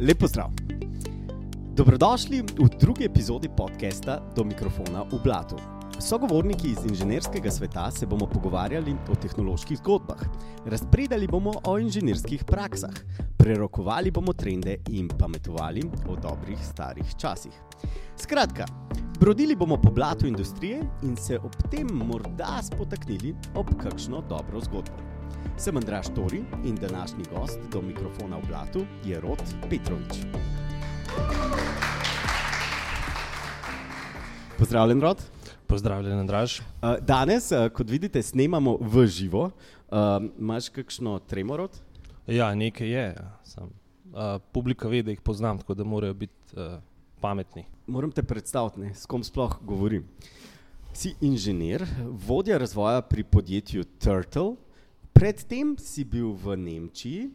Lepo zdrav. Dobrodošli v drugi epizodi podcasta Do mikrofona v Blatu. Sogovorniki iz inženirskega sveta se bomo pogovarjali o tehnoloških zgodbah, razpredali bomo o inženirskih praksah, prerokovali bomo trende in pametovali o dobrih starih časih. Skratka, brodili bomo po blatu industrije in se ob tem morda spotaknili ob kakšno dobro zgodbo. Sem Andraš Tori in današnji gost do mikrofona v blatu je Rod Petrovič. Pozdravljen, Rod. Pozdravljen, Andraž. Uh, Danes, uh, kot vidite, snemamo v živo. Uh, Imáš kakšno tremorod? Ja, nekaj je. ja, Sam, uh, publika ve, da jih poznam, tako da morajo biti pametni. Moram te predstaviti, ne, s kom sploh govorim. Si inženir, vodja razvoja pri podjetju Turtle, predtem si bil v Nemčiji,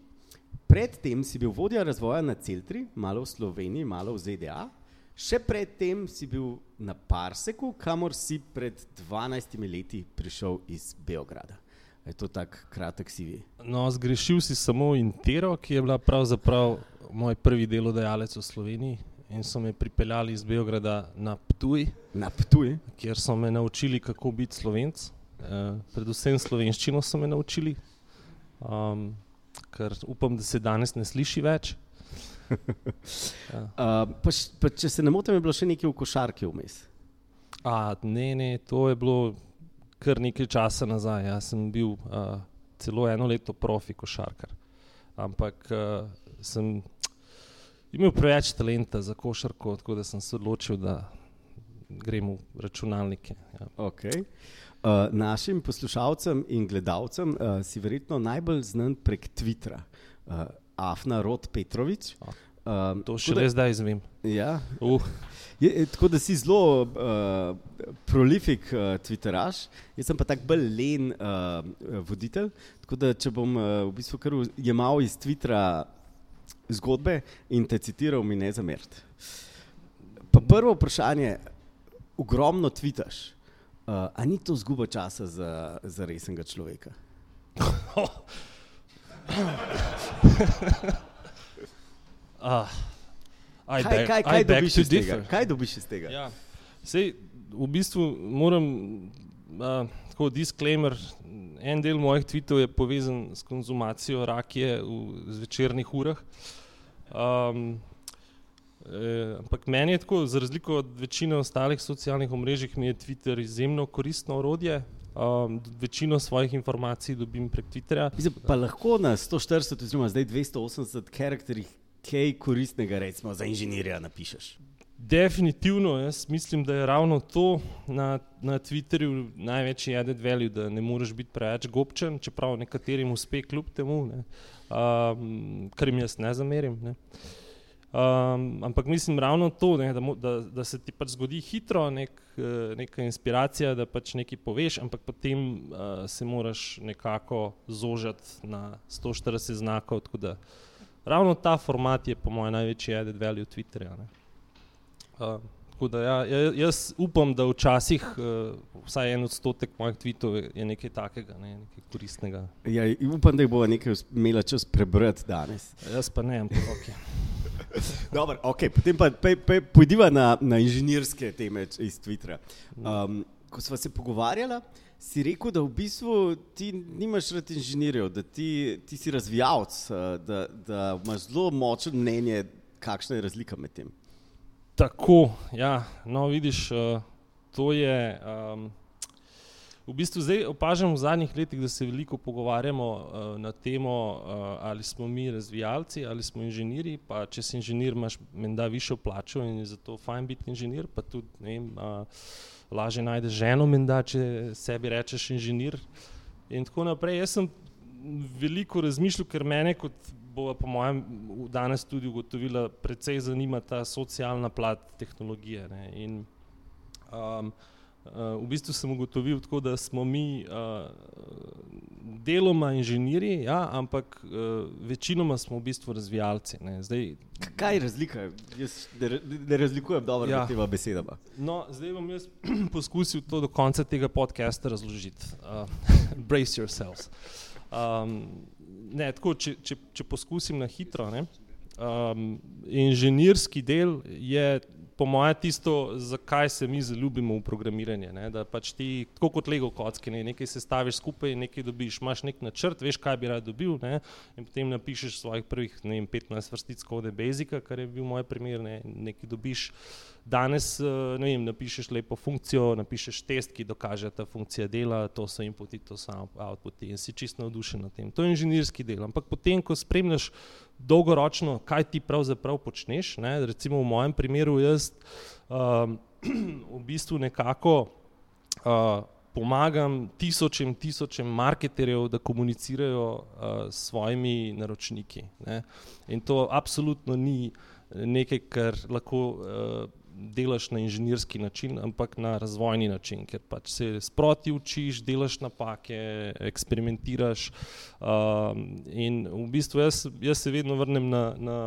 predtem si bil vodja razvoja na Celtri, malo v Sloveniji, malo v ZDA, še predtem si bil na Parseku, kamor si pred 12 leti prišel iz Beograda. Je to tako kratek CV? No, zgrešil si samo Intero, ki je bila pravzaprav moj prvi delodajalec v Sloveniji. In so me pripeljali iz Beograda na Ptuj, Na Ptuj. kjer so me naučili, kako biti slovenc. Uh, predvsem slovenščino so me naučili, um, kar upam, da se danes ne sliši več. Uh, pa, pa, če se ne motim, je bilo še nekaj v košarki vmes. A, ne, ne, to je bilo kar nekaj časa nazaj. Jaz sem bil uh, celo eno leto profi košarkar. Ampak uh, sem imel preveč talenta za košarko, tako da sem se odločil, da grem v računalnike. Ja. Okay. Uh, našim poslušalcem in gledalcem uh, si verjetno najbolj znan prek Twittera, uh, Afna Rod Petrovič. Um, To šele zdaj izvem. Ja, Uh, je, je, tako da si zelo uh, prolifik uh, Twitteraš, jaz sem pa tako bolj len uh, voditelj. Tako da, če bom uh, v bistvu kar jemal iz Twittera zgodbe in te citiral, mi ne zamerite. Pa prvo vprašanje, ogromno tvitaš. Uh, a ni to zguba časa za, za resnega človeka? I Kaj, beg- kaj, kaj, dobiš iz tega? kaj dobiš iz tega? Ja. Sej, v bistvu moram, uh, tako disclaimer, en del mojih tweetov je povezan s konzumacijo rakije v zvečernih urah. Um, eh, ampak meni je tako, za razliko od večine ostalih socialnih omrežij, mi je Twitter izjemno koristno orodje. Um, večino svojih informacij dobim prek Twitterja. Mislim, pa lahko na 140, oziroma zdaj 280 karakterjih kaj koristnega, recimo za inženirja, napišeš. Definitivno, jaz mislim, da je ravno to na, na Twitterju največji added value, da ne moreš biti preveč gobčen, čeprav nekaterim uspe kljub temu, ne, um, kar jim jaz ne zamerim. Ne. Um, ampak mislim ravno to, ne, da, da, da se ti pač zgodi hitro, nek, eh, neka inspiracija, da pač nekaj poveš, ampak potem uh, se moraš nekako zožati na 140 znakov. da Ravno ta format je po mojem največji added value Twitterja. Ne. Uh, tako da ja, ja, jaz upam, da včasih uh, vsaj en odstotek mojih tweetov je, nekaj takega, ne, nekaj koristnega. Ja, upam, da jih bo nekaj imela čas prebrati danes. Jaz pa ne, ampak ok. Dobar, okay, potem pa pe, pe, pojdiva na, na inženirske teme iz Twittera. Um, ko smo se pogovarjali, si rekel, da v bistvu ti nimaš rad inženirjev, da ti, ti si razvijalec, uh, da, da imaš zelo močno mnenje, kakšna je razlika med tem. Tako, ja, no vidiš, uh, to je. Um, v bistvu zdaj opažam v zadnjih letih, da se veliko pogovarjamo uh, na temo, uh, ali smo mi razvijalci ali smo inženirji. Če si inženir, imaš menda višjo plačo in je zato fajn biti inženir. Pa tudi vem, uh, lažje najdeš ženo, menda, če sebi rečeš inženir. In tako naprej. Jaz sem veliko razmišljal, ker mene, kot bo po mojem danes tudi ugotovila, precej zanima ta socialna plat tehnologije. Ne. In, um, uh, v bistvu sem ugotovil, tako, da smo mi uh, deloma inženirji, ja, ampak uh, večinoma smo v bistvu razvijalci. Ne. Zdaj, Kaj je razlika? Jaz ne, ne razlikujem dobro. Ja. med tema besedama. No, zdaj bom jaz poskusil to do konca tega podcasta razložiti. Uh, brace yourselves. Um, ne, tako, če, če, če poskusim na hitro. Ne, um, inženirski del je po mojem, tisto, zakaj se mi zaljubimo v programiranje. Ne? Da pač ti, tako kot Lego kocke, ne? nekaj se staviš skupaj, nekaj dobiš, imaš nek načrt, veš, kaj bi rad dobil, ne? in potem napišeš svojih prvih vem, 15 vrstic kode Basica, kar je bil moj primer, ne? nekaj dobiš. Danes eh, vem, napišeš lepo funkcijo, napišeš test, ki dokaže, da ta funkcija dela, to so inputi, to so outputi in si čisto navdušen nad tem. To je inženirski del. Ampak potem, ko spremljaš dolgoročno, kaj ti pravzaprav počneš. Ne? Recimo v mojem primeru, jaz um, v bistvu nekako uh, pomagam tisočem, tisočem marketerjev, da komunicirajo uh, s svojimi naročniki. Ne? In to absolutno ni nekaj, kar lahko. Uh, delaš na inženirski način, ampak na razvojni način, ker pač se sproti učiš, delaš napake, eksperimentiraš. Um, in v bistvu jaz, jaz se vedno vrnem na, na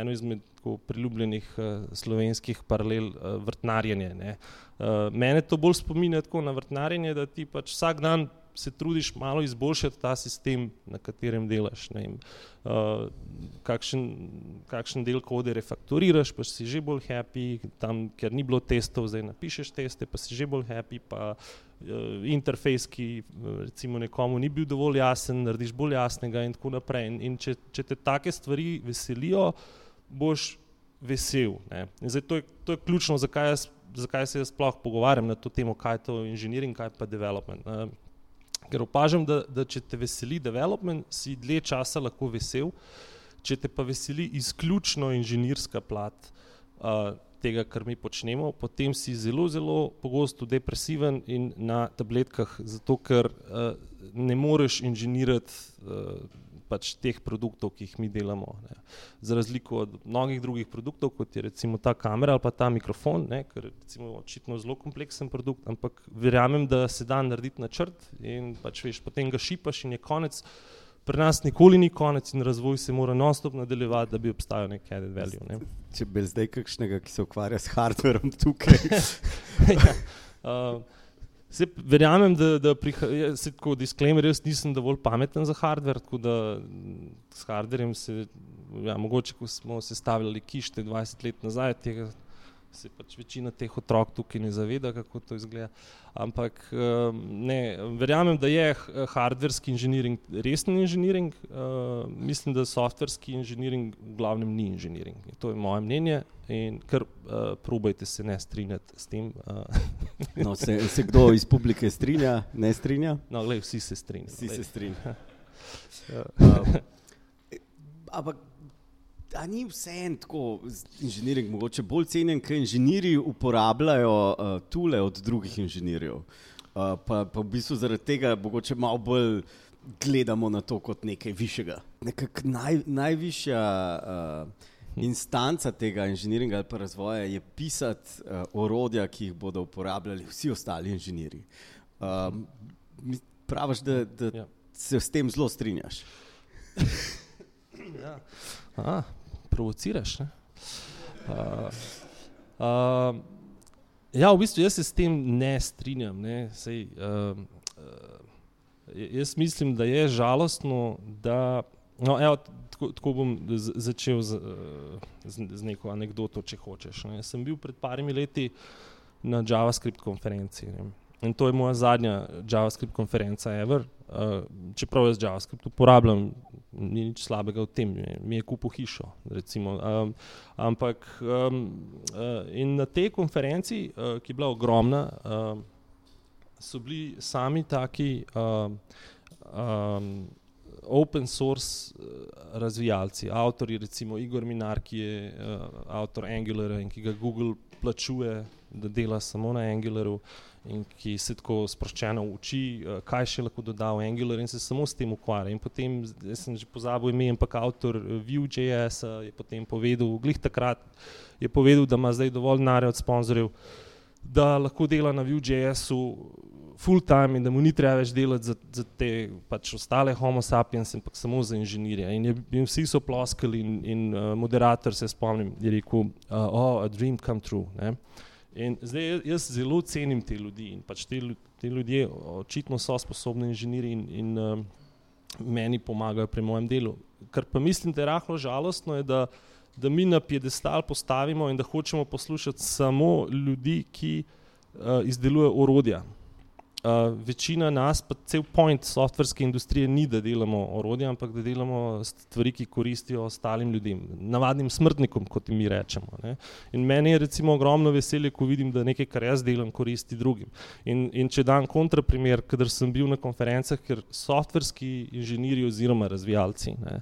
eno izmed priljubljenih uh, slovenskih paralel uh, vrtnarjenje. Uh, mene to bolj spominja na vrtnarjenje, da ti pač vsak dan se trudiš malo izboljšati ta sistem, na katerem delaš. Ne, uh, kakšen, kakšen del kode refaktoriraš, pa si že bolj happy, tam, ker ni bilo testov, zdaj napišeš teste, pa si že bolj happy. Pa, uh, interfejs, ki recimo nekomu ni bil dovolj jasen, narediš bolj jasnega, in tako naprej. In, in če, če te take stvari veselijo, boš vesel. Zdaj, to, je, to je ključno, zakaj, jaz, zakaj se jaz sploh pogovarjam na to temo, kaj je to inženiring, kaj pa development. Uh, Ker opažam, da, da če te veseli development, si dlje časa lahko vesel, če te pa veseli izključno inženirska plat uh, tega, kar mi počnemo, potem si zelo, zelo pogosto depresiven in na tabletkah, zato ker uh, ne moreš inženirati. Uh, pač teh produktov, ki jih mi delamo. Ne. Za razliko od mnogih drugih produktov, kot je recimo ta kamera ali pa ta mikrofon, ne, ker je očitno zelo kompleksen produkt, ampak verjamem, da se da narediti načrt in pač veš, potem ga šipaš in je konec. Pri nas nikoli ni konec in razvoj se mora non-stop nadaljevati, da bi obstajal nek added value. Ne. Če bi zdaj kakšnega, ki se ukvarja s hardverom tukaj. ja, uh, Se, verjamem, da, da prihaja, se tako disclaimer, jaz nisem dovolj pameten za hardware, tako da s hardverjem se, ja, mogoče, ko smo sestavljali kište 20 let nazaj, tega se pač večina teh otrok tukaj ne zaveda, kako to izgleda. Ampak ehm, ne, verjamem, da je hardverski inženiring resen inženiring, uh, mislim, da softverski inženiring v glavnem ni inženiring. To je moje mnenje in kar uh, probajte se ne strinjati s tem. Uh. no, se, se kdo iz publike strinja, ne strinja? No, gled, vsi se strinjajo. Vsi se strinjajo. um, ampak da ni vse en tako inženiring, mogoče bolj cenjen, ker inženirji uporabljajo uh, tule od drugih inženirjev. Uh, pa, pa v bistvu zaradi tega mogoče malo bolj gledamo na to kot nekaj višjega. Nekak naj, najvišja uh, instanca tega inženiringa ali pa razvoja je pisati uh, orodja, ki jih bodo uporabljali vsi ostali inženirji. Uh, praviš, da, da ja. se s tem zelo strinjaš. ja. Aha, provociraš. Uh, uh, ja, v bistvu jaz se s tem ne strinjam. Ne? Sej, uh, uh, jaz mislim, da je žalostno, da. No, evo, tako, tako bom začel z, z, z neko anegdoto, če hočeš. Ne? Sem bil pred parimi leti na JavaScript konferenci. Ne? In to je moja zadnja JavaScript konferenca, ever. Uh, čeprav jaz JavaScript uporabljam ni nič slabega v tem, mi je kupil hišo. Um, ampak um, uh, na tej konferenci, uh, ki je bila ogromna, uh, so bili sami taki uh, um, open source razvijalci, avtori, recimo Igor Minar, ki je uh, avtor Angulara in ki ga Google plačuje, da dela samo na Angularu in ki se tako sproščeno uči, eh, kaj še lahko doda v Angular in se samo s tem ukvarja. In potem, jaz sem že pozabil ime, ampak avtor eh, Vue.js je potem povedal, glih takrat je povedal, da ima zdaj dovolj denarja od sponzorjev, da lahko dela na Vue.js-u full time in da mu ni treba več delati za, za te pač ostale homo sapiens, ampak samo za inženirje. In, je, in vsi so ploskali in, in uh, moderator se spomnim, je rekel, uh, oh, a dream come true. Ne? In zdaj jaz zelo cenim te ljudi in pač te, te ljudje očitno so sposobni inženirji in, in um, meni pomagajo pri mojem delu. Kar pa mislim, da je rahlo žalostno, je, da, da mi na piedestal postavimo in da hočemo poslušati samo ljudi, ki uh, izdelujejo orodja. Uh, večina nas, pa cel point softverske industrije, ni da delamo orodje, ampak da delamo stvari, ki koristijo ostalim ljudem, navadnim smrtnikom, kot mi rečemo. Ne. In meni je recimo ogromno veselje, ko vidim, da nekaj, kar jaz delam, koristi drugim. In, in če dam kontraprimer, kadar sem bil na konferencah, ker softverski inženirji oziroma razvijalci ne,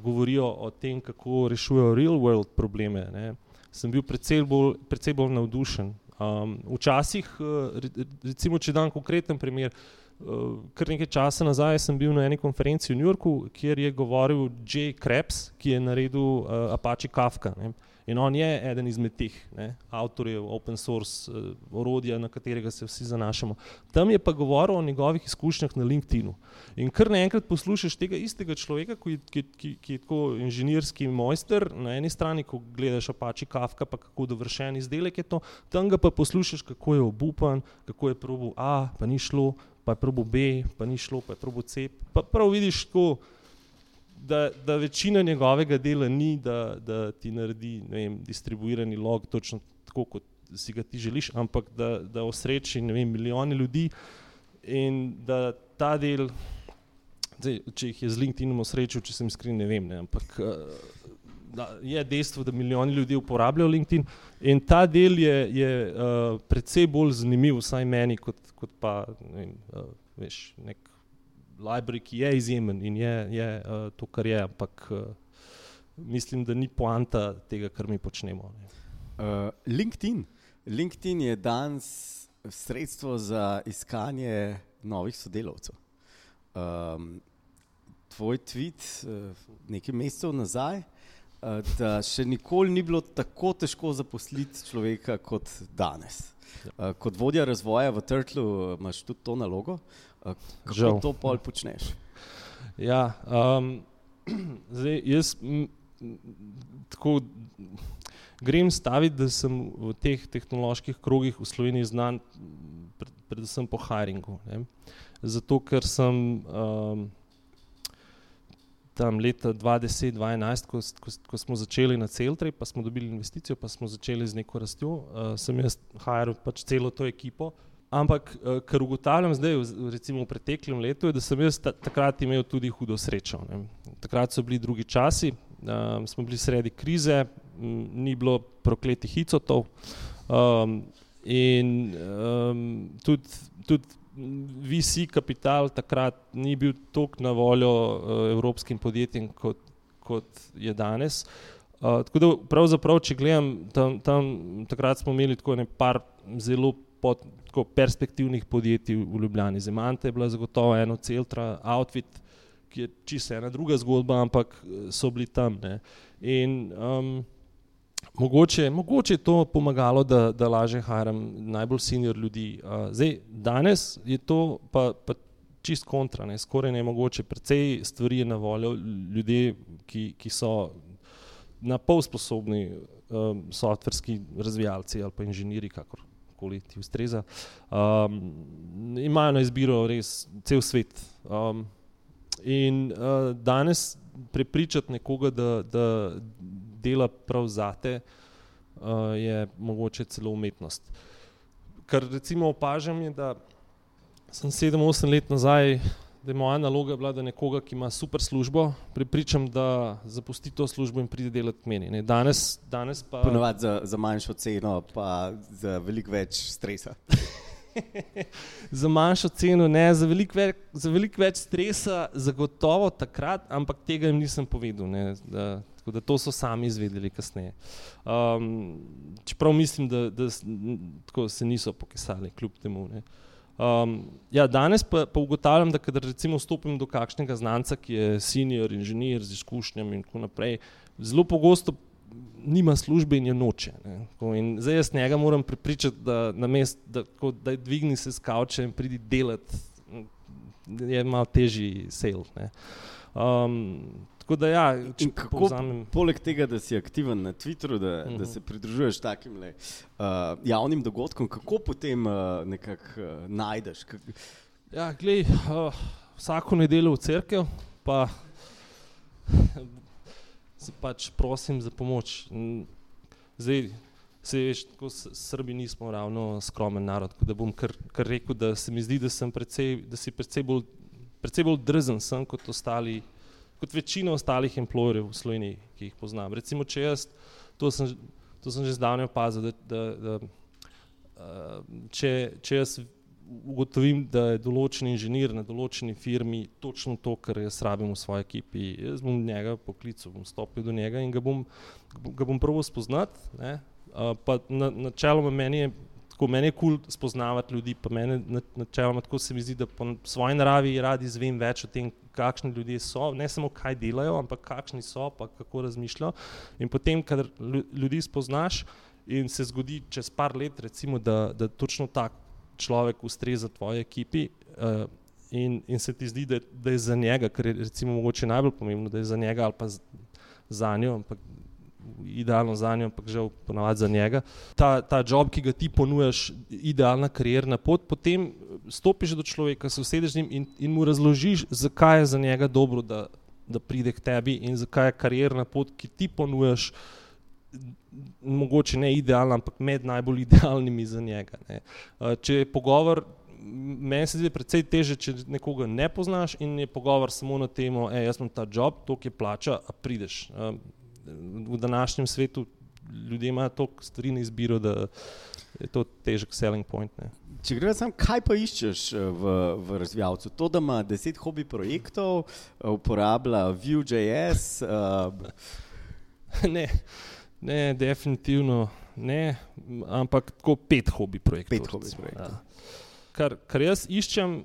govorijo o tem, kako rešujejo real world probleme, ne, sem bil precej bolj, precej bolj navdušen. Um, včasih, eh, recimo, če dam konkreten primer, uh, kar nekaj časa nazaj sem bil na eni konferenci v New Yorku, kjer je govoril Jay Krebs, ki je naredil uh, Apache Kafka. Ne. In on je eden izmed teh avtorjev open source uh, orodja, na katerega se vsi zanašamo. Tam je pa govoril o njegovih izkušnjah na LinkedInu. In kar naenkrat poslušaš tega istega človeka, ki, ki, ki, ki je tako inženirski mojster, na eni strani, ko gledaš opači Kafka, pa kako dovršen izdelek je to, tam ga pa poslušaš, kako je obupan, kako je probo A, pa ni šlo, pa je probo B, pa ni šlo, pa je probo C. Pa prav vidiš tako da, da večina njegovega dela ni, da, da ti naredi vem, distribuirani log, točno tako, kot si ga ti želiš, ampak da, da osreči milijone ljudi in da ta del, zdaj, če jih je z LinkedInom osrečil, če sem iskren, ne vem, ne, ampak da, je dejstvo, da milijoni ljudi uporabljajo LinkedIn in ta del je, je uh, predvsej bolj zanimiv, vsaj meni, kot, kot pa ne vem, uh, veš, nek library, ki je izjemen in je, je uh, to, kar je, ampak uh, mislim, da ni poanta tega, kar mi počnemo. Uh, LinkedIn. LinkedIn je danes sredstvo za iskanje novih sodelavcev. Um, tvoj tweet uh, nekaj mesecev nazaj, uh, da še nikoli ni bilo tako težko zaposliti človeka kot danes. Uh, kot vodja razvoja v Turtlu imaš tudi to nalogo. Uh, Kako Žal. to pol počneš? Ja, um, zdaj, jaz m, tako grem staviti, da sem v teh tehnoloških krogih v Sloveniji znan pred, predvsem po hiringu. Ne? Zato, ker sem um, tam leta 2010-2011, ko, ko, ko smo začeli na Celtri, pa smo dobili investicijo, pa smo začeli z neko rastjo, uh, sem jaz hiral pač celo to ekipo, Ampak, uh, kar ugotavljam zdaj, recimo v preteklem letu, je, da sem jaz ta, takrat imel tudi hudo srečo. Ne. Takrat so bili drugi časi, um, smo bili sredi krize, m, ni bilo prokletih hicotov um, in um, tudi, tudi VC kapital takrat ni bil toliko na voljo uh, evropskim podjetjem, kot, kot je danes. Uh, tako da, pravzaprav, če gledam, tam, tam, takrat smo imeli tako nekaj zelo pod, tako, perspektivnih podjetij v Ljubljani. Zemante je bila zagotovo eno celtra, Outfit, ki je čisto ena druga zgodba, ampak eh, so bili tam. Ne. In um, mogoče, mogoče je to pomagalo, da, da lažje haram najbolj senior ljudi. Uh, zdaj, danes je to pa, pa čist kontra, ne. skoraj ne mogoče, precej stvari je na voljo ljudi, ki, ki so na pol sposobni um, softverski razvijalci ali pa inženiri, kakor karkoli ti ustreza. Um, imajo na izbiro res cel svet. Um, in uh, danes prepričati nekoga, da, da dela prav zate, uh, je mogoče celo umetnost. Kar recimo opažam, je, da sem sedem-osem let nazaj da je moja naloga bila, da nekoga, ki ima super službo, prepričam, da zapusti to službo in pride delati k meni. Ne. Danes, danes pa. Ponovadi za, za manjšo ceno, pa za veliko več stresa. za manjšo ceno, ne, za veliko več, velik več stresa, zagotovo takrat, ampak tega jim nisem povedal. Ne, da, tako da to so sami izvedeli kasneje. Um, čeprav mislim, da, da tako se niso pokesali, kljub temu. Ne. Um, ja, danes pa, pa ugotavljam, da kadar recimo stopim do kakšnega znanca, ki je senior inženir z izkušnjami in tako naprej, zelo pogosto nima službe in je noče. In zdaj jaz njega moram prepričati, da na mest, da, ko, da dvigni se skavče in pridi delati, je malo težji sale. Um, Da, ja, kako, povzamem... Poleg tega, da si aktiven na Twitterju, da, uh -huh. da mhm. se pridružuješ takim le, uh, javnim dogodkom, kako potem uh, nekako uh, najdeš? Ja, glej, uh, vsako nedeljo v cerkev, pa se pač prosim za pomoč. Zdaj, se veš, tako Srbi nismo ravno skromen narod, da bom kar, kar rekel, da se mi zdi, da precej, da si precej bolj, precej bolj drzen sem kot ostali, kot večina ostalih employerjev v Sloveniji, ki jih poznam. Recimo, če jaz, to sem, to sem že zdavnaj opazil, da, da, da uh, če, če jaz ugotovim, da je določen inženir na določeni firmi točno to, kar jaz rabim v svoji ekipi. Jaz bom njega poklical, bom stopil do njega in ga bom, ga bom prvo spoznati. Uh, pa na, načeloma meni je tako, meni je kul cool spoznavati ljudi, pa meni na, načeloma tako se mi zdi, da po svoji naravi radi izvem več o tem, kakšni ljudje so, ne samo kaj delajo, ampak kakšni so, pa kako razmišljajo. In potem, kadar ljudi spoznaš in se zgodi čez par let, recimo, da, da točno tako človek ustreza tvoji ekipi uh, in, in se ti zdi, da, da je za njega, kar je recimo najbolj pomembno, da je za njega ali pa za njo, ampak idealno za njo, ampak žal ponavadi za njega. Ta, ta job, ki ga ti ponujaš, idealna karierna pot, potem stopiš do človeka, se usedeš z njim in, in mu razložiš, zakaj je za njega dobro, da, da pride k tebi in zakaj je karierna pot, ki ti ponujaš, mogoče ne idealna, ampak med najbolj idealnimi za njega. Ne. Če je pogovor, meni se zdi precej teže, če nekoga ne poznaš in je pogovor samo na temo, e, jaz imam ta job, to, je plača, a prideš. V današnjem svetu ljudje imajo toliko stvari na izbiro, da je to težek selling point. Ne. Če greš sam, kaj pa iščeš v, v razvijalcu? To, da ima deset hobi projektov, uporablja Vue.js. Uh... ne. Ne, definitivno ne, ampak tako pet hobi projektov. Pet hobi projektov. Ja. Kar, kar jaz iščem,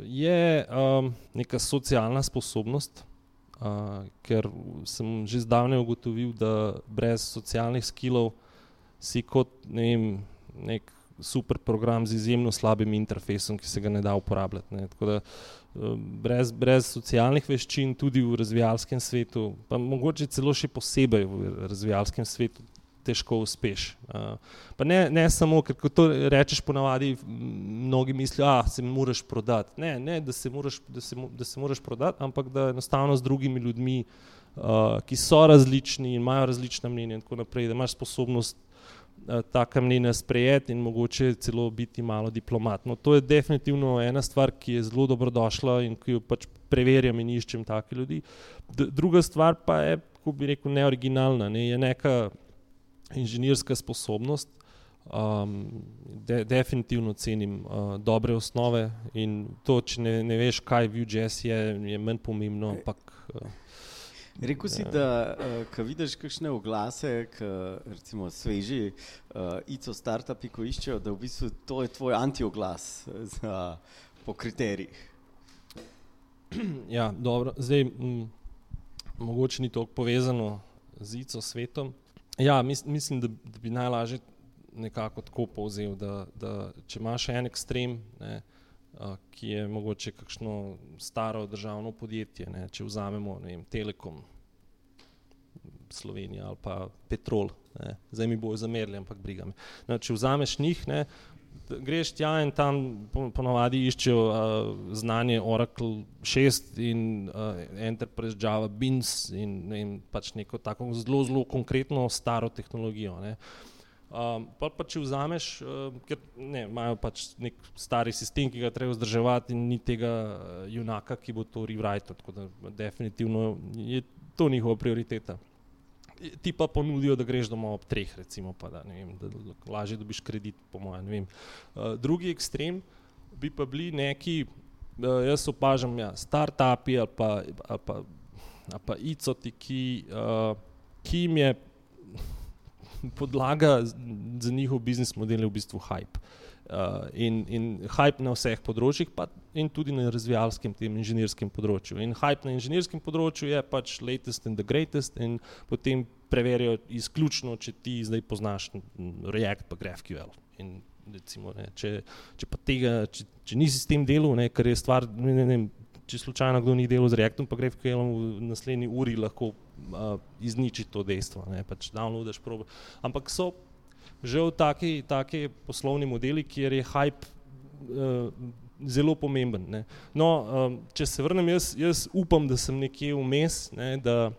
je um, neka socialna sposobnost, uh, ker sem že zdavnaj ugotovil, da brez socialnih skillov si kot ne vem, nek super program z izjemno slabim interfejsom, ki se ga ne da uporabljati. Ne. Tako da uh, brez, brez socialnih veščin, tudi v razvijalskem svetu, pa mogoče celo še posebej v razvijalskem svetu, težko uspeš. Uh, pa ne, ne samo, ker ko to rečeš ponavadi, mnogi mislijo, da se moraš prodati. Ne, ne da, se moraš, da, se, da se moraš prodati, ampak da enostavno z drugimi ljudmi, uh, ki so različni in imajo različna mnenja in tako naprej, da imaš sposobnost Eh, taka mnenja sprejeti in mogoče celo biti malo diplomat. No, to je definitivno ena stvar, ki je zelo dobrodošla in ki jo pač preverjam in iščem take ljudi. D druga stvar pa je, kako bi rekel, neoriginalna, ne? je neka inženirska sposobnost. Um, de definitivno cenim uh, dobre osnove in to, če ne, ne veš, kaj Vue.js je, je manj pomembno, ampak uh, Rekl si, ja. da uh, ko vidiš kakšne oglase, ki recimo sveži, uh, ico startupi, ko iščejo, da v bistvu to je tvoj antioglas za, po kriterijih. Ja, dobro. Zdaj, m, mogoče ni to povezano z ico svetom. Ja, mis, mislim, da, da bi najlažje nekako tako povzel, da, da če imaš en ekstrem, ne, ki je mogoče kakšno staro državno podjetje, ne, če vzamemo vem, Telekom, Slovenija ali pa Petrol, ne, zdaj mi bojo zamerili, ampak briga me. No, če vzameš njih, ne, greš tja in tam ponovadi iščejo uh, znanje Oracle 6 in uh, Enterprise Java Beans in vem, pač neko tako zelo, zelo konkretno staro tehnologijo. Ne. Um, pa, pa če vzameš, uh, ker ne, imajo pač nek stari sistem, ki ga treba vzdrževati, in ni tega uh, junaka, ki bo to rewrite. Tako da definitivno je to njihova prioriteta. Ti pa ponudijo, da greš domov ob treh, recimo, pa da, vem, da lažje dobiš kredit, po mojem. Uh, drugi ekstrem bi pa bili neki, uh, jaz opažam, ja, start-upi ali pa, ali pa, ali pa icoti, ki, uh, ki jim je podlaga za njihov biznis model je v bistvu hype. Uh, in, in hype na vseh področjih, pa tudi na razvijalskem, tem inženirskem področju. In hype na inženirskem področju je pač latest and the greatest, in potem preverijo izključno, če ti zdaj poznaš React, pa GraphQL. In recimo, ne, če, če pa tega, če, če nisi s tem delal, ne, kar je stvar, ne, ne, ne, če slučajno kdo ni delal z Reactom, pa GraphQL v naslednji uri lahko uh, izniči to dejstvo, pač downloadaš probe. Ampak so že v taki, taki poslovni modeli, kjer je hype uh, zelo pomemben. No, um, če se vrnem, jaz, jaz upam, da sem nekje vmes, ne, da,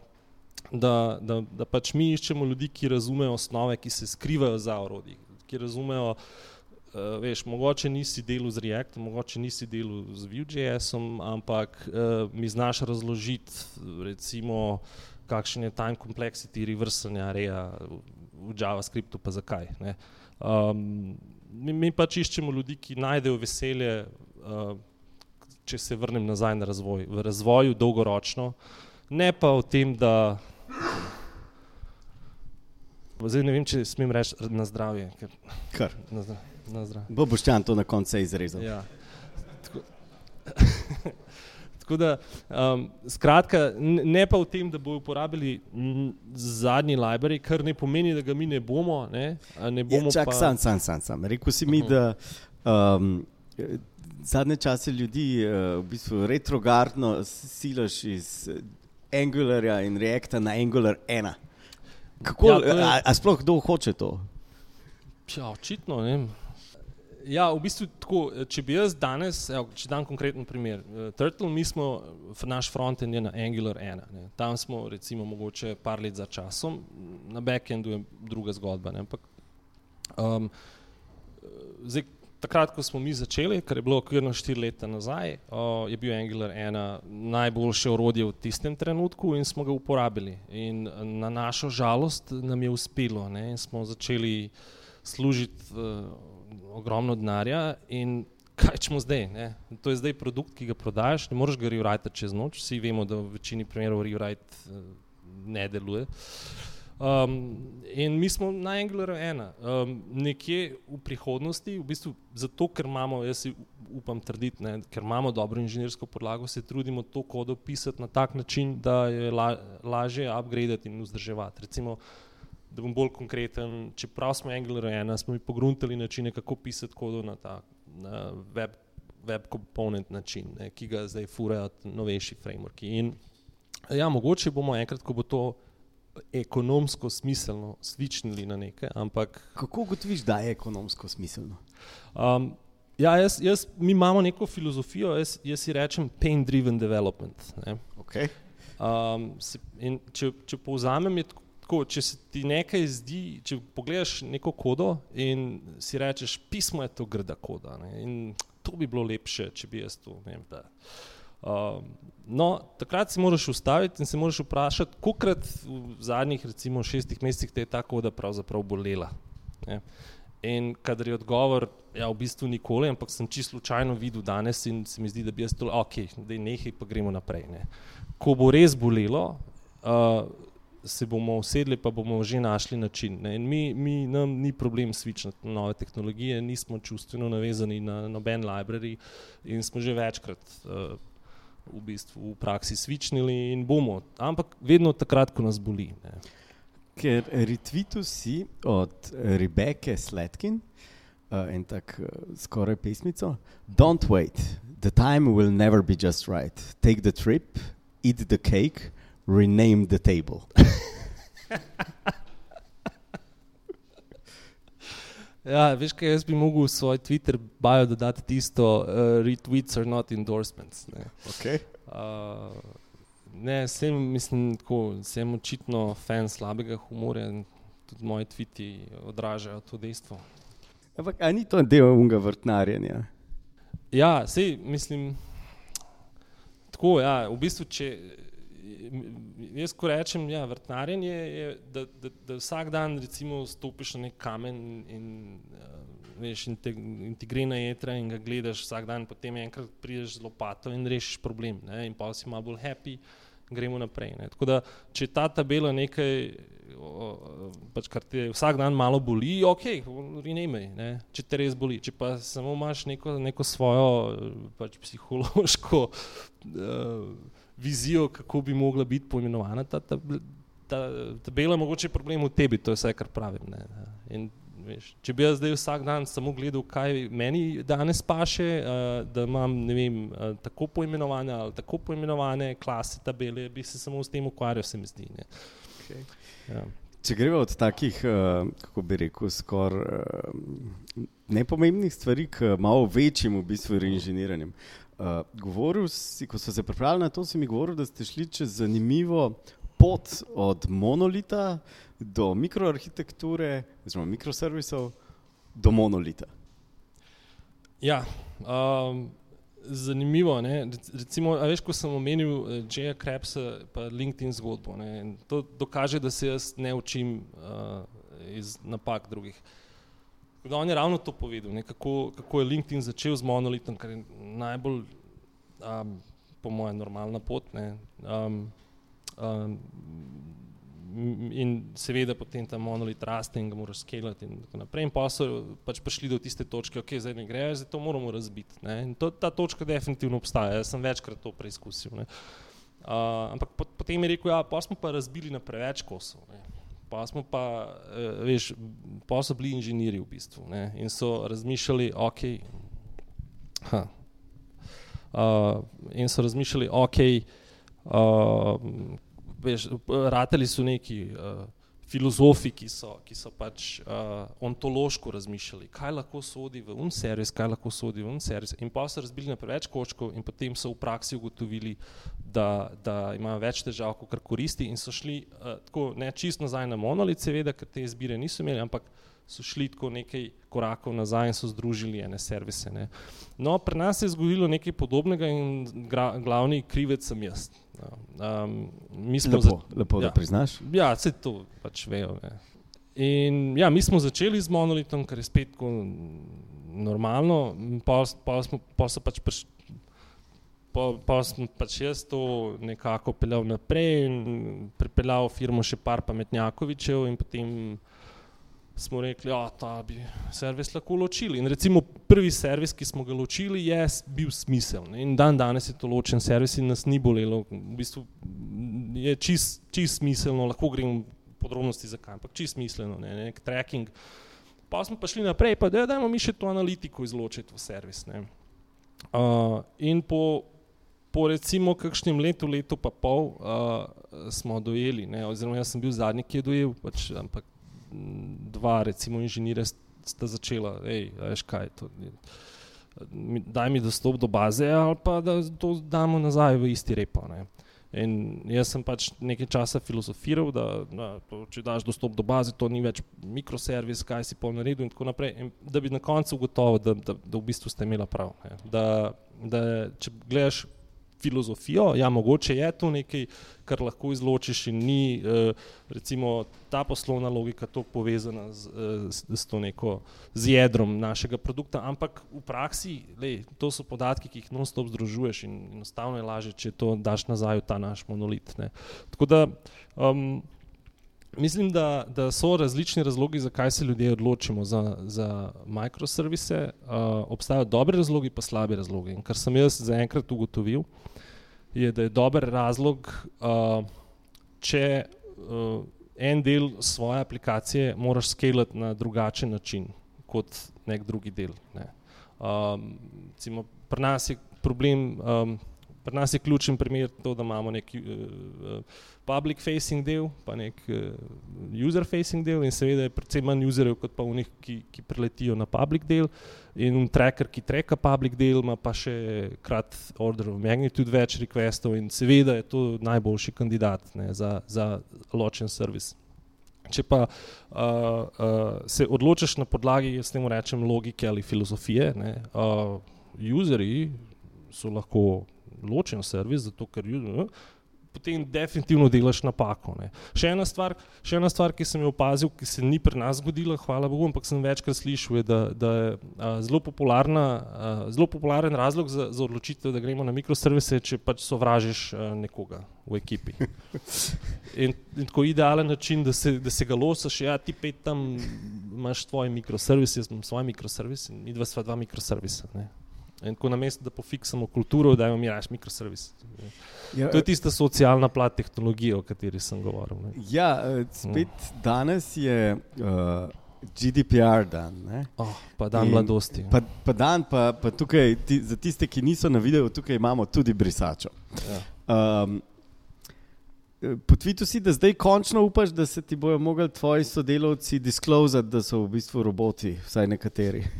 da, da, da pač mi iščemo ljudi, ki razumejo osnove, ki se skrivajo za orodji, ki razumejo, uh, veš, mogoče nisi delal z Reactom, mogoče nisi delal z Vue.jsom, ampak uh, mi znaš razložiti, recimo, kakšen je time complexity reversanja reja v JavaScriptu, pa zakaj. Um, mi, mi pač iščemo ljudi, ki najdejo veselje, uh, če se vrnem nazaj na razvoj, v razvoju dolgoročno, ne pa v tem, da. Zdaj ne vem, če smem reči na zdravje. Ker, Kar. Na, zdravje. Bo boš to na koncu izrezal. Ja. Tako, tako da, um, skratka, ne pa v tem, da bodo uporabili zadnji library, kar ne pomeni, da ga mi ne bomo. Ne, ne bomo ja, čak, pa... sam, sam, sam, sam. Rekl si mi, uh -huh. da um, zadnje čase ljudi uh, v bistvu retrogradno silaš iz Angularja in Reacta na Angular 1. Kako, ja, je... a, a sploh kdo hoče to? Ja, očitno ne. Ja, v bistvu tako, če bi jaz danes, evo, če dam konkreten primer, uh, Turtle, mi smo, naš frontend je na Angular 1, ne. tam smo recimo mogoče par let za časom, na backendu je druga zgodba, ne. ampak um, zdaj, takrat, ko smo mi začeli, kar je bilo okvirno štiri leta nazaj, uh, je bil Angular 1 najboljše orodje v tistem trenutku in smo ga uporabili in na našo žalost nam je uspelo ne, in smo začeli služiti uh, ogromno denarja in kaj ćemo zdaj? Ne? To je zdaj produkt, ki ga prodajaš, ne moreš ga rewrite čez noč, vsi vemo, da v večini primerov rewrite uh, ne deluje. Um, in mi smo na Angularu ena. Um, nekje v prihodnosti, v bistvu zato, ker imamo, jaz si upam trditi, ne, ker imamo dobro inženirsko podlago, se trudimo to kodo pisati na tak način, da je la, lažje upgradati in vzdrževati. Recimo, da bom bolj konkreten, čeprav smo Angular 1, smo mi pogruntali načine, kako pisati kodo na ta na web, web component način, ne, ki ga zdaj furajo novejši frameworki. In ja, mogoče bomo enkrat, ko bo to ekonomsko smiselno svičnili na nekaj, ampak... Kako gotoviš, da je ekonomsko smiselno? Um, ja, jaz, jaz, mi imamo neko filozofijo, jaz, jaz si rečem pain-driven development. Ne. Okay. Um, se, če, če povzamem, je tako, tako, če se ti nekaj zdi, če pogledaš neko kodo in si rečeš, pismo je to grda koda ne, to bi bilo lepše, če bi jaz to, vem, da. Um, no, takrat se moraš ustaviti in se moraš vprašati, kolikrat v zadnjih recimo šestih mesecih te je ta koda pravzaprav bolela. Ne. In kadar je odgovor, ja, v bistvu nikoli, ampak sem čisto slučajno videl danes in se mi zdi, da bi jaz to, ok, da je nekaj, pa gremo naprej. Ne. Ko bo res bolelo, uh, se bomo usedli, pa bomo že našli način. Mi, mi, nam ni problem switchati na nove tehnologije, nismo čustveno navezani na noben library in smo že večkrat uh, v, bistvu v praksi switchnili in bomo, ampak vedno takrat, ko nas boli. Ne. Ker retvitu si od Rebeke Sletkin uh, in tako uh, skoraj pesmico. Don't wait, the time will never be just right. Take the trip, eat the cake rename the table. ja, veš, kaj jaz bi mogel v svoj Twitter bio dodati tisto, uh, retweets are not endorsements. Ne, okay. uh, ne sem, mislim, tako, sem očitno fan slabega humorja in tudi moji tviti odražajo to dejstvo. Ampak, ni to del unga vrtnarjenja? Ja, sej, mislim, tako, ja, v bistvu, če jaz, ko rečem, ja, vrtnarjenje je, da, da, da vsak dan stopiš na nek kamen in uh, veš, integrina jedra in ga gledaš vsak dan, potem enkrat prideš z lopato in rešiš problem ne, in pa si malo bolj happy, gremo naprej. Ne. Tako da, če ta tabela nekaj, pač, kar te vsak dan malo boli, ok, renamej, ne, če te res boli. Če pa samo imaš neko, neko svojo pač, psihološko uh, vizijo, kako bi mogla biti poimenovana ta, ta, ta tabela, mogoče je problem v tebi, to je vse, kar pravim. Ne. In, veš, če bi jaz zdaj vsak dan samo gledal, kaj meni danes paše, uh, da imam vem, uh, tako poimenovane ali tako poimenovane klase tabele, bi se samo s tem ukvarjal, se mi zdi. Okay. Ja. Če gremo od takih, uh, kako bi rekel, skoraj uh, nepomembnih stvari k malo večjim v bistvu reinženiranjem. Uh, govoril si, ko so se pripravljali na to, si mi govoril, da ste šli čez zanimivo pot od monolita do mikroarhitekture, oziroma mikroservisov, do monolita. Ja, um, zanimivo je. Recimo, veš, ko sem omenil uh, J.A. Krebsa in LinkedIn zgodbo. Ne, to dokaže, da se jaz ne učim uh, iz napak drugih. Da on je ravno to povedal, ne, kako, kako je LinkedIn začel z monolitom, kar je najbolj, um, po mojem, normalna pot. Ne, um, um, in seveda potem ta monolit raste in ga moraš skelati in tako naprej. In pa so pač prišli do tiste točke, ok, zdaj ne gre, zdaj to moramo razbiti. Ne? In to, ta točka definitivno obstaja, jaz sem večkrat to preizkusil. Uh, ampak pot, potem je rekel, ja, pa smo pa razbili na preveč kosov. Ne? Pa smo pa, uh, veš, pa so bili inženirji v bistvu ne? in so razmišljali, ok, ha. Uh, in so razmišljali, ok, uh, veš, rateli so neki uh, filozofi, ki so, ki so pač uh, ontološko razmišljali, kaj lahko sodi v un servis, kaj lahko sodi v un servis. In pa so razbili na preveč kočkov in potem so v praksi ugotovili, da, da imajo več težav, kot koristi in so šli uh, tako ne čisto nazaj na monolit, seveda, ker te izbire niso imeli, ampak so šli tako nekaj korakov nazaj in so združili ene servise. Ne. No, pri nas je zgodilo nekaj podobnega in gra, glavni krivec sem jaz. Um, mi smo lepo, za, lepo ja, da priznaš. Ja, vse to pač vejo. Ne. In ja, mi smo začeli z monolitom, kar je spet normalno, pa, smo, pa so pač prišli. Pa, pa sem pač jaz to nekako peljal naprej in pripeljal firmo še par pametnjakovičev in potem smo rekli, da ja, bi servis lahko ločili. In recimo prvi servis, ki smo ga ločili, je bil smiseln. In dan danes je to ločen servis in nas ni bolelo. V bistvu je čist, čist smiselno, lahko grem podrobnosti zakaj, ampak čist smiselno, ne, nek tracking. Pa smo pa šli naprej, pa da dajmo mi še to analitiko izločiti v servis. Uh, in po, po recimo kakšnem letu, letu pa pol uh, smo dojeli, ne, oziroma jaz sem bil zadnji, ki je dojel, pač, ampak dva, recimo, inženirja sta začela, hej, veš kaj. To, daj mi dostop do baze, ali pa da to damo nazaj v isti repo. Ne. In jaz sem pač nekaj časa filozofiral, da, da to, če daš dostop do baze, to ni več mikroservis, kaj si pol naredil in tako naprej. In da bi na koncu ugotovil, da, da, da v bistvu ste imeli prav. Da, da če gledaš filozofijo. Ja, mogoče je to nekaj, kar lahko izločiš, in ni uh, recimo ta poslovna logika tako povezana z, z, z to neko z jedrom našega produkta, ampak v praksi, lej, to so podatki, ki jih non-stop združuješ in enostavno je lažje, če to daš nazaj v ta naš monolit. Ne. Tako da um, Mislim, da, da so različni razlogi, zakaj se ljudje odločimo za, za mikroservise. Uh, obstajajo dobre razlogi, pa slabe razloge. In kar sem jaz zaenkrat ugotovil, je, da je dober razlog, uh, če uh, en del svoje aplikacije moraš skalati na drugačen način kot nek drugi del. Ne. Um, cimo, pri nas je problem. Um, Pri nas je ključen primer to, da imamo neki uh, public facing del, pa nek uh, user facing del in seveda je predvsem manj userjev kot pa unih, ki, ki preletijo na public del in tracker, ki treka public del, ima pa še krat order of magnitude več requestov in seveda je to najboljši kandidat ne, za, za ločen servis. Če pa uh, uh, se odločiš na podlagi, jaz temu rečem, logike ali filozofije, ne, uh, userji so lahko ločen servis, zato ker uh, potem definitivno delaš napako. Še ena, stvar, še ena stvar, ki sem jo opazil, ki se ni pri nas zgodila, hvala Bogu, ampak sem večkrat slišal, je, da, da je a, zelo, a, zelo popularen razlog za, za odločitev, da gremo na mikroservise, če pač sovražiš a, nekoga v ekipi. In, in tako idealen način, da se, da se ga losaš, ja, ti pet tam imaš tvoj mikroservis, jaz imam svoj mikroservis in mi dva sva dva mikroservisa. Ne. In ko na mestu, da pofiksamo kulturo, da imamo raje mikroservis. Ja, to je tista socialna plat tehnologije, o kateri sem govoril. Ne. Ja, eh, spet mm. danes je uh, eh, GDPR dan. Oh, pa dan In, mladosti. Pa, pa dan, pa, pa tukaj, ti, za tiste, ki niso na videu, tukaj imamo tudi brisačo. Ja. Um, Po tvitu si, da zdaj končno upaš, da se ti bodo mogli tvoji sodelavci disklozati, da so v bistvu roboti, vsaj nekateri.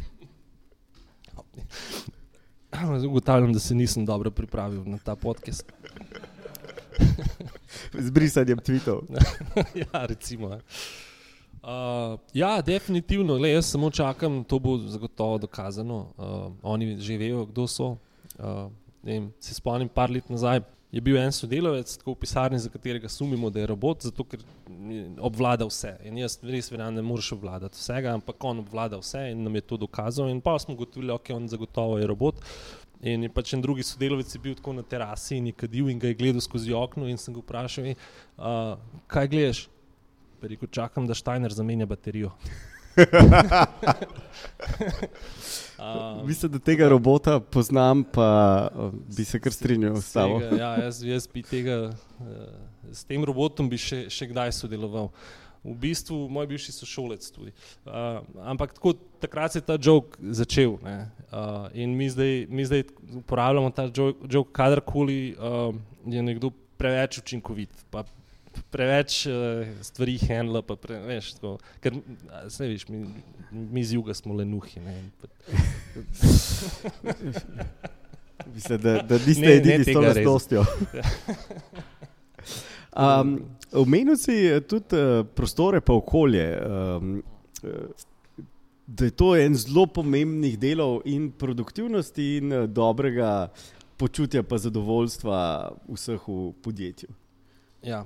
Ugotavljam, da se nisem dobro pripravil na ta podcast. Z brisanjem tvitev. ja, recimo. Uh, ja, definitivno. Le, jaz samo čakam, to bo zagotovo dokazano. Uh, oni že vejo, kdo so. Uh, vem, se spomnim, par let nazaj je bil en sodelavec v pisarni, za katerega sumimo, da je robot, zato ker obvlada vse. In jaz res verjamem, ne moreš obvladati vsega, ampak on obvlada vse in nam je to dokazal. In pa smo gotovili, da okay, on zagotovo je robot. In je pač en drugi sodelavec je bil tako na terasi in je kadil in ga je gledal skozi okno. In sem ga vprašal, uh, kaj gledaš? Rekel, čakam, da Štajner zamenja baterijo. Uh, Mislim, da tega robota poznam, pa uh, bi se kar strinjal s tabo. Ja, jaz, jaz bi tega, uh, s tem robotom bi še, še kdaj sodeloval. V bistvu moj bivši sošolec tudi. Uh, ampak tako, takrat se je ta jok začel uh, in mi zdaj, mi zdaj uporabljamo ta jok, kadarkoli uh, je nekdo preveč učinkovit, pa preveč uh, stvari handla, pa preveč. Tako, ker, se veš, mi, mi z juga smo le nuhi. Mislim, da, da niste ne, edini s to razlostjo. Um, Omenil si tudi uh, prostore, pa okolje. Um, da je to en zelo pomembnih delov in produktivnosti, in uh, dobrega počutja, pa zadovoljstva vseh v podjetju. Ja,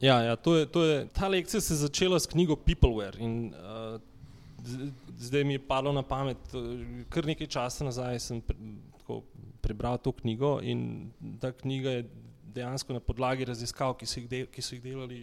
Ja, ja to je, to je, ta lekcija se je začela s knjigo Peopleware. In, uh, zdaj mi je padlo na pamet, kar nekaj časa nazaj sem pre, tako, prebral to knjigo in ta knjiga je dejansko na podlagi raziskav, ki so jih, del, ki so jih delali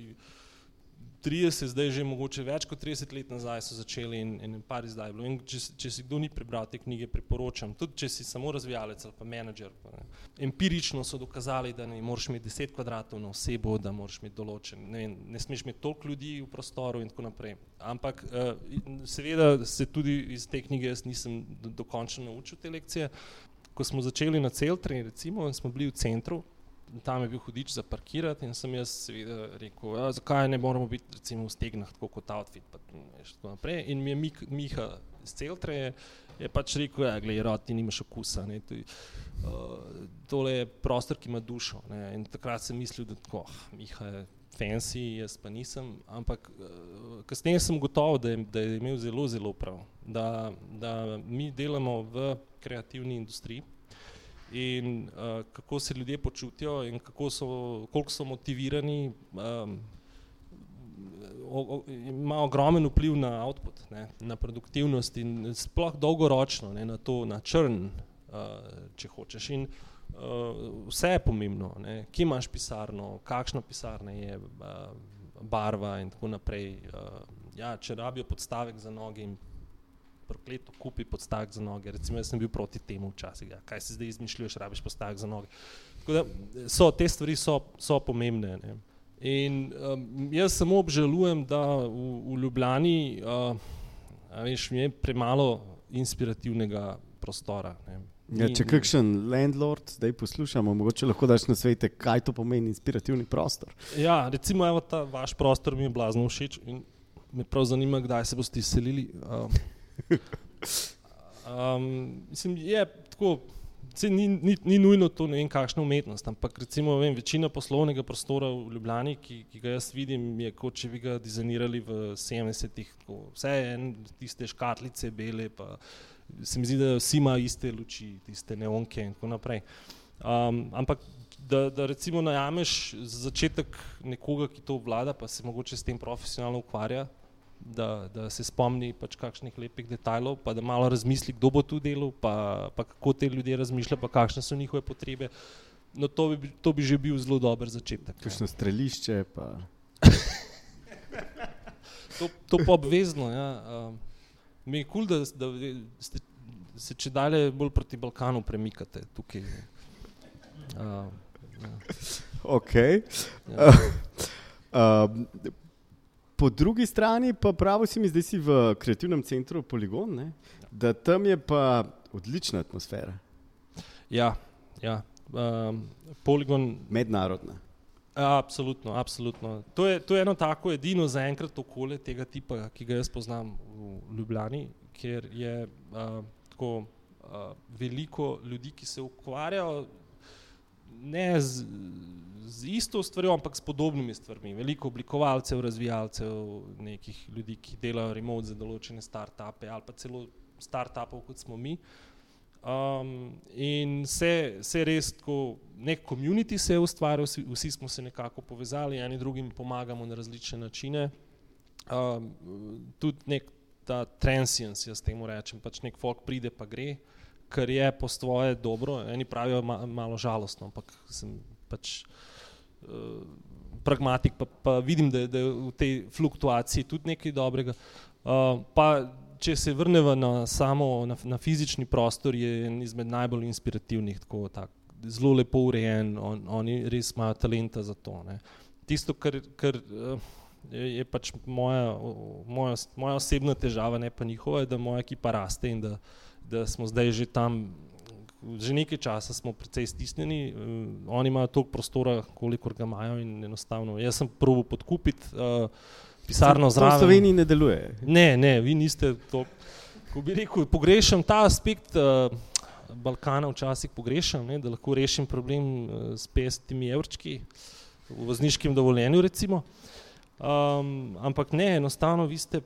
30, zdaj že mogoče več kot 30 let nazaj so začeli in, in par izdaj bilo. In če, če si kdo ni prebral te knjige, priporočam. Tudi če si samo razvijalec ali pa menedžer. Pa, Empirično so dokazali, da ne moreš imeti 10 kvadratov na osebo, da moraš imeti določen, ne, ne smeš imeti toliko ljudi v prostoru in tako naprej. Ampak uh, seveda se tudi iz te knjige jaz nisem dokončno naučil te lekcije. Ko smo začeli na Celtri, recimo, in smo bili v centru, tam je bil hudič za parkirati in sem jaz seveda rekel, ja, zakaj ne moramo biti recimo v stegnah tako kot outfit. Pa, tako naprej. In mi je Mik, Miha iz Celtre je, je pač rekel, ja, gledaj, rod, ti nimaš okusa. Ne, tuj, uh, tole je prostor, ki ima dušo. Ne, in takrat sem mislil, da tako, oh, Miha je fancy, jaz pa nisem, ampak uh, kasneje sem gotov, da, da je imel zelo, zelo prav, da, da mi delamo v kreativni industriji, in uh, kako se ljudje počutijo in so, koliko so motivirani, um, o, o, ima ogromen vpliv na output, ne, na produktivnost in sploh dolgoročno ne, na to, na črn, uh, če hočeš. In, uh, vse je pomembno, ne, kje imaš pisarno, kakšna pisarna je, uh, barva in tako naprej. Uh, ja, če rabijo podstavek za noge in prokleto kupi podstavek za noge. Recimo, jaz sem bil proti temu včasih, ja. kaj se zdaj izmišljuješ, rabiš podstavek za noge. Tako da so te stvari so, so pomembne. Ne. In um, jaz samo obžalujem, da v, v Ljubljani uh, veš, je premalo inspirativnega prostora. Ja, če kakšen landlord zdaj poslušamo, mogoče lahko daš na svete, kaj to pomeni inspirativni prostor. Ja, recimo, evo, ta vaš prostor mi je blazno všeč in me prav zanima, kdaj se boste izselili. Uh, Um, mislim, je tako. Ni, ni, ni nujno to ne vem, kakšna umetnost, ampak recimo vem, večina poslovnega prostora v Ljubljani, ki, ki ga jaz vidim, je kot če bi ga dizajnirali v 70-ih. Vse je en, tiste škatlice, bele, pa se mi zdi, da vsi imajo iste luči, tiste neonke in tako naprej. Um, ampak da, da recimo najameš za začetek nekoga, ki to vlada, pa se mogoče s tem profesionalno ukvarja, da, da se spomni pač kakšnih lepih detajlov, pa da malo razmisli, kdo bo tu delal, pa, pa kako te ljudje razmišljajo, pa kakšne so njihove potrebe. No, to bi, to bi že bil zelo dober začetek. Kakšno strelišče. To, to pa obvezno. Ja. Um, mi je kul, cool, da, da ste, se če dalje bolj proti Balkanu premikate tukaj. Uh, ja. Ok. Ja. Uh, uh, Po drugi strani pa pravi si mi, da si v kreativnem centru Poligon, ne? da tam je pa odlična atmosfera. Ja, ja. Um, Poligon. Mednarodna. Absolutno, absolutno. To je, to je eno tako edino zaenkrat okolje tega tipa, ki ga jaz poznam v Ljubljani, ker je uh, tako uh, veliko ljudi, ki se ukvarjajo ne z, z isto stvarjo, ampak s podobnimi stvarmi. Veliko oblikovalcev, razvijalcev, nekih ljudi, ki delajo remote za določene start-upe ali pa celo start-upov, kot smo mi. Um, in se, se res tako, nek komunity se je ustvaril, vsi, vsi smo se nekako povezali, eni drugim pomagamo na različne načine. Um, tudi nek ta transience, jaz temu rečem, pač nek folk pride pa gre, kar je po svoje dobro, eni pravijo ma, malo žalostno, ampak sem pač uh, pragmatik, pa, pa vidim, da, da je v tej fluktuaciji tudi nekaj dobrega. Uh, pa če se vrnemo na samo na, na fizični prostor, je en izmed najbolj inspirativnih, tako tak, zelo lepo urejen, on, oni res imajo talenta za to. Ne. Tisto, kar, kar uh, je, je pač moja, moja, moja osebna težava, ne pa njihova, je, da moja ekipa raste in da, da smo zdaj že tam. Že nekaj časa smo precej stisnjeni, uh, oni imajo toliko prostora, kolikor ga imajo, in enostavno. Jaz sem probil podkupiti. Uh, pisarno zraven. V Sloveniji ne deluje. Ne, ne, vi niste to. Ko bi rekel, pogrešam ta aspekt uh, Balkana, včasih pogrešam, ne, da lahko rešim problem uh, s 50 evrčki v vozniškem dovoljenju. Recimo. Um, ampak ne, enostavno vi ste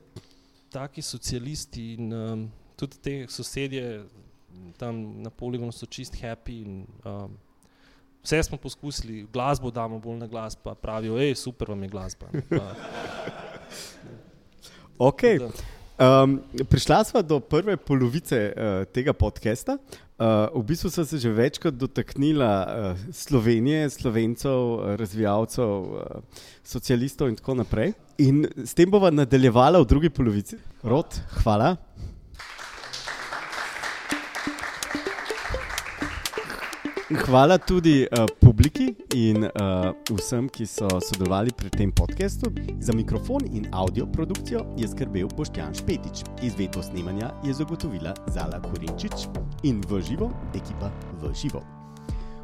taki socialisti in um, tudi te sosedje tam na poligonu so čist happy. In, um, Vse smo poskusili, glasbo damo bolj na glas, pa pravijo, hej, super vam je glasba. Pa, Okay. Um, prišla smo do prve polovice uh, tega podcasta. Uh, v bistvu sem se že večkrat dotaknila uh, Slovenije, slovencev, razvijalcev, uh, socialistov in tako naprej. In s tem bomo nadaljevala v drugi polovici. Rod, hvala. Hvala tudi uh, publiki in uh, vsem, ki so sodelovali pri tem podkastu. Za mikrofon in audio produkcijo je skrbel Boštjan Špetič, izvedbo snemanja je zagotovila Zala Korenčič in v živo ekipa v živo.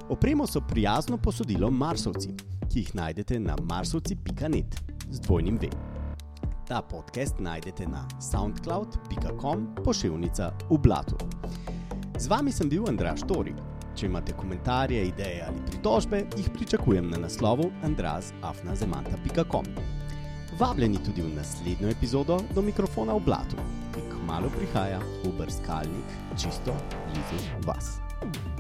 Opremo so prijazno posodilo Marsovci, ki jih najdete na marsovci.net z dvojnim V. Ta podcast najdete na soundcloud.com pošiljka v blatu. Z vami sem bil Andraš Tori. Če imate komentarje, ideje ali pritožbe, jih pričakujem na naslovu andrazafnazemanta.com. Vabljeni tudi v naslednjo epizodo do mikrofona v blatu, ki kmalo prihaja v brskalnik čisto blizu vas. thank you